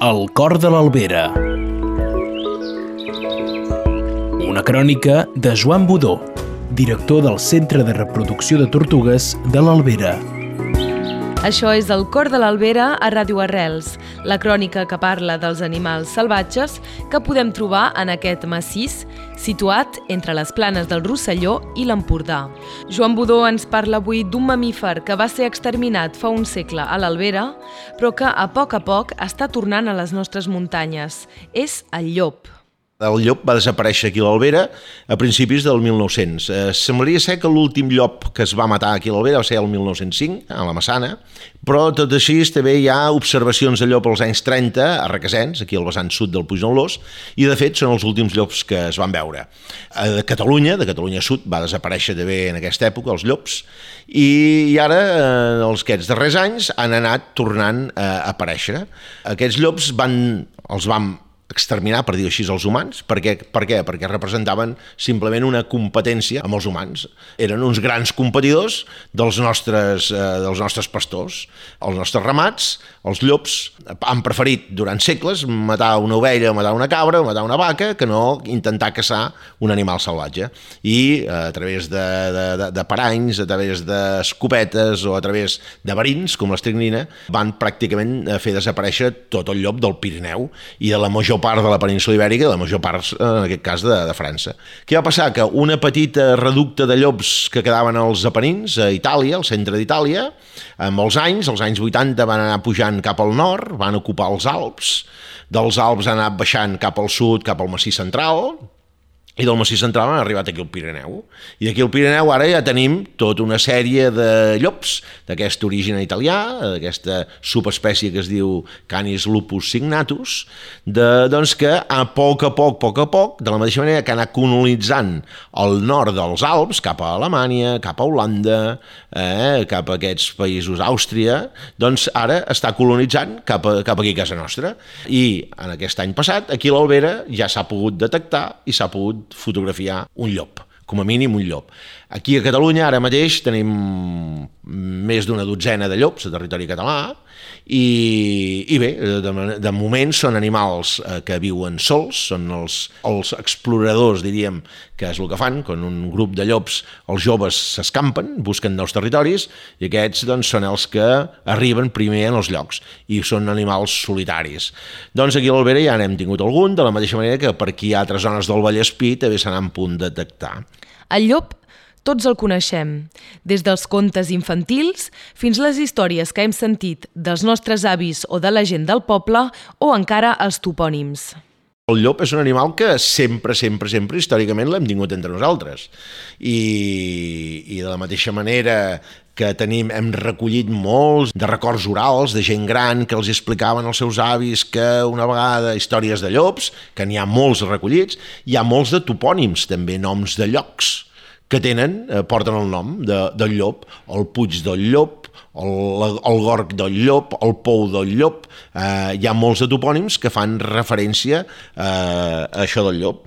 El cor de l'Albera. Una crònica de Joan Budó, director del Centre de Reproducció de Tortugues de l'Albera. Això és el cor de l'Albera a Ràdio Arrels, la crònica que parla dels animals salvatges que podem trobar en aquest massís situat entre les planes del Rosselló i l'Empordà. Joan Budó ens parla avui d'un mamífer que va ser exterminat fa un segle a l'Albera, però que a poc a poc està tornant a les nostres muntanyes. És el llop. El llop va desaparèixer aquí a l'Albera a principis del 1900. Eh, semblaria ser que l'últim llop que es va matar aquí a l'Albera va ser el 1905, a la Massana, però tot així també hi ha observacions de llop als anys 30 a Requesens, aquí al vessant sud del Puig del Lós, i de fet són els últims llops que es van veure. A Catalunya, de Catalunya Sud, va desaparèixer de bé en aquesta època, els llops, i, i ara, eh, els aquests darrers anys, han anat tornant a aparèixer. Aquests llops van, els vam exterminar, per dir així, els humans. Per què? per què? Perquè representaven simplement una competència amb els humans. Eren uns grans competidors dels nostres, eh, dels nostres pastors. Els nostres ramats, els llops, han preferit durant segles matar una ovella, matar una cabra, matar una vaca, que no intentar caçar un animal salvatge. I eh, a través de, de, de, de paranys, a través d'escopetes o a través de verins, com l'estricnina, van pràcticament eh, fer desaparèixer tot el llop del Pirineu i de la major part de la península ibèrica i la major part, eh, en aquest cas, de, de França. Què va passar? Que una petita reducte de llops que quedaven als Apenins, a Itàlia, al centre d'Itàlia, en molts anys, als anys 80 van anar pujant cap al nord, van ocupar els Alps, dels Alps han anat baixant cap al sud, cap al massís central, i del massís central han arribat aquí al Pirineu. I d'aquí al Pirineu ara ja tenim tota una sèrie de llops d'aquest origen italià, d'aquesta subespècie que es diu Canis lupus signatus, de, doncs que a poc a poc, poc a poc, de la mateixa manera que ha anat colonitzant el nord dels Alps, cap a Alemanya, cap a Holanda, eh, cap a aquests països, Àustria, doncs ara està colonitzant cap, a, cap aquí a casa nostra. I en aquest any passat, aquí a l'Albera ja s'ha pogut detectar i s'ha pogut fotografiar un llop, com a mínim un llop. Aquí a Catalunya ara mateix tenim més d'una dotzena de llops a territori català i, i bé, de, de moment són animals eh, que viuen sols, són els, els exploradors, diríem, que és el que fan, quan un grup de llops, els joves s'escampen, busquen nous territoris i aquests doncs, són els que arriben primer en els llocs i són animals solitaris. Doncs aquí a l'Albera ja n'hem tingut algun, de la mateixa manera que per aquí hi ha altres zones del Vallespí també se n'han punt de detectar. El llop tots el coneixem, des dels contes infantils fins les històries que hem sentit dels nostres avis o de la gent del poble o encara els topònims. El llop és un animal que sempre, sempre, sempre, històricament l'hem tingut entre nosaltres. I, I de la mateixa manera que tenim, hem recollit molts de records orals de gent gran que els explicaven als seus avis que una vegada històries de llops, que n'hi ha molts recollits, hi ha molts de topònims també, noms de llocs que tenen, eh, porten el nom de, del llop, el Puig del Llop, el, el Gorg del Llop, el Pou del Llop, eh, hi ha molts de topònims que fan referència eh, a això del llop.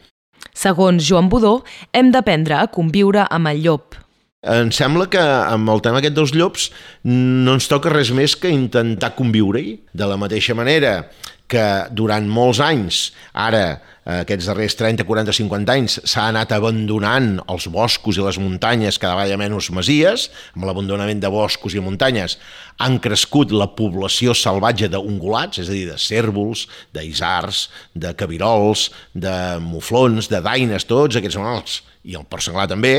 Segons Joan Budó, hem d'aprendre a conviure amb el llop. Em sembla que amb el tema aquest dels llops no ens toca res més que intentar conviure-hi. De la mateixa manera que durant molts anys, ara eh, aquests darrers 30, 40, 50 anys, s'ha anat abandonant els boscos i les muntanyes cada vegada menys masies, amb l'abandonament de boscos i muntanyes han crescut la població salvatge d'ungulats, és a dir, de cèrvols, d'isars, de cabirols, de muflons, de daines, tots aquests animals, i el porc també,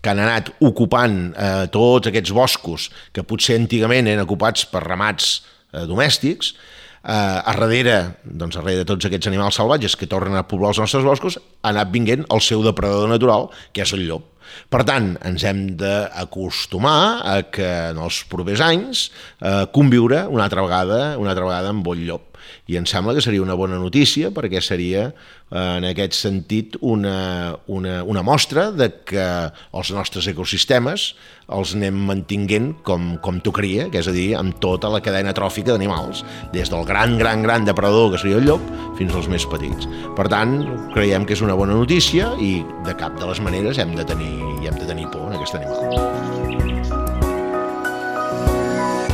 que han anat ocupant eh, tots aquests boscos que potser antigament eren ocupats per ramats eh, domèstics, eh, a darrere, doncs, a darrere de tots aquests animals salvatges que tornen a poblar els nostres boscos, ha anat vinguent el seu depredador natural, que és el llop. Per tant, ens hem d'acostumar a que en els propers anys eh, conviure una altra vegada una altra vegada amb el llop i em sembla que seria una bona notícia perquè seria eh, en aquest sentit una, una, una mostra de que els nostres ecosistemes els anem mantinguent com, com tocaria, que és a dir, amb tota la cadena tròfica d'animals, des del gran, gran, gran depredador que seria el llop fins als més petits. Per tant, creiem que és una bona notícia i de cap de les maneres hem de tenir, hem de tenir por en aquest animal.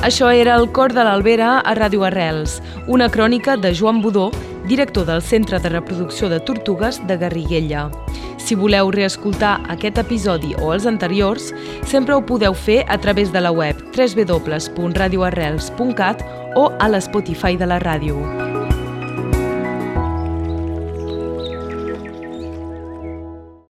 Això era el Cor de l'Albera a Ràdio Arrels, una crònica de Joan Budó, director del Centre de Reproducció de Tortugues de Garriguella. Si voleu reescoltar aquest episodi o els anteriors, sempre ho podeu fer a través de la web www.radioarrels.cat o a l'Spotify de la ràdio.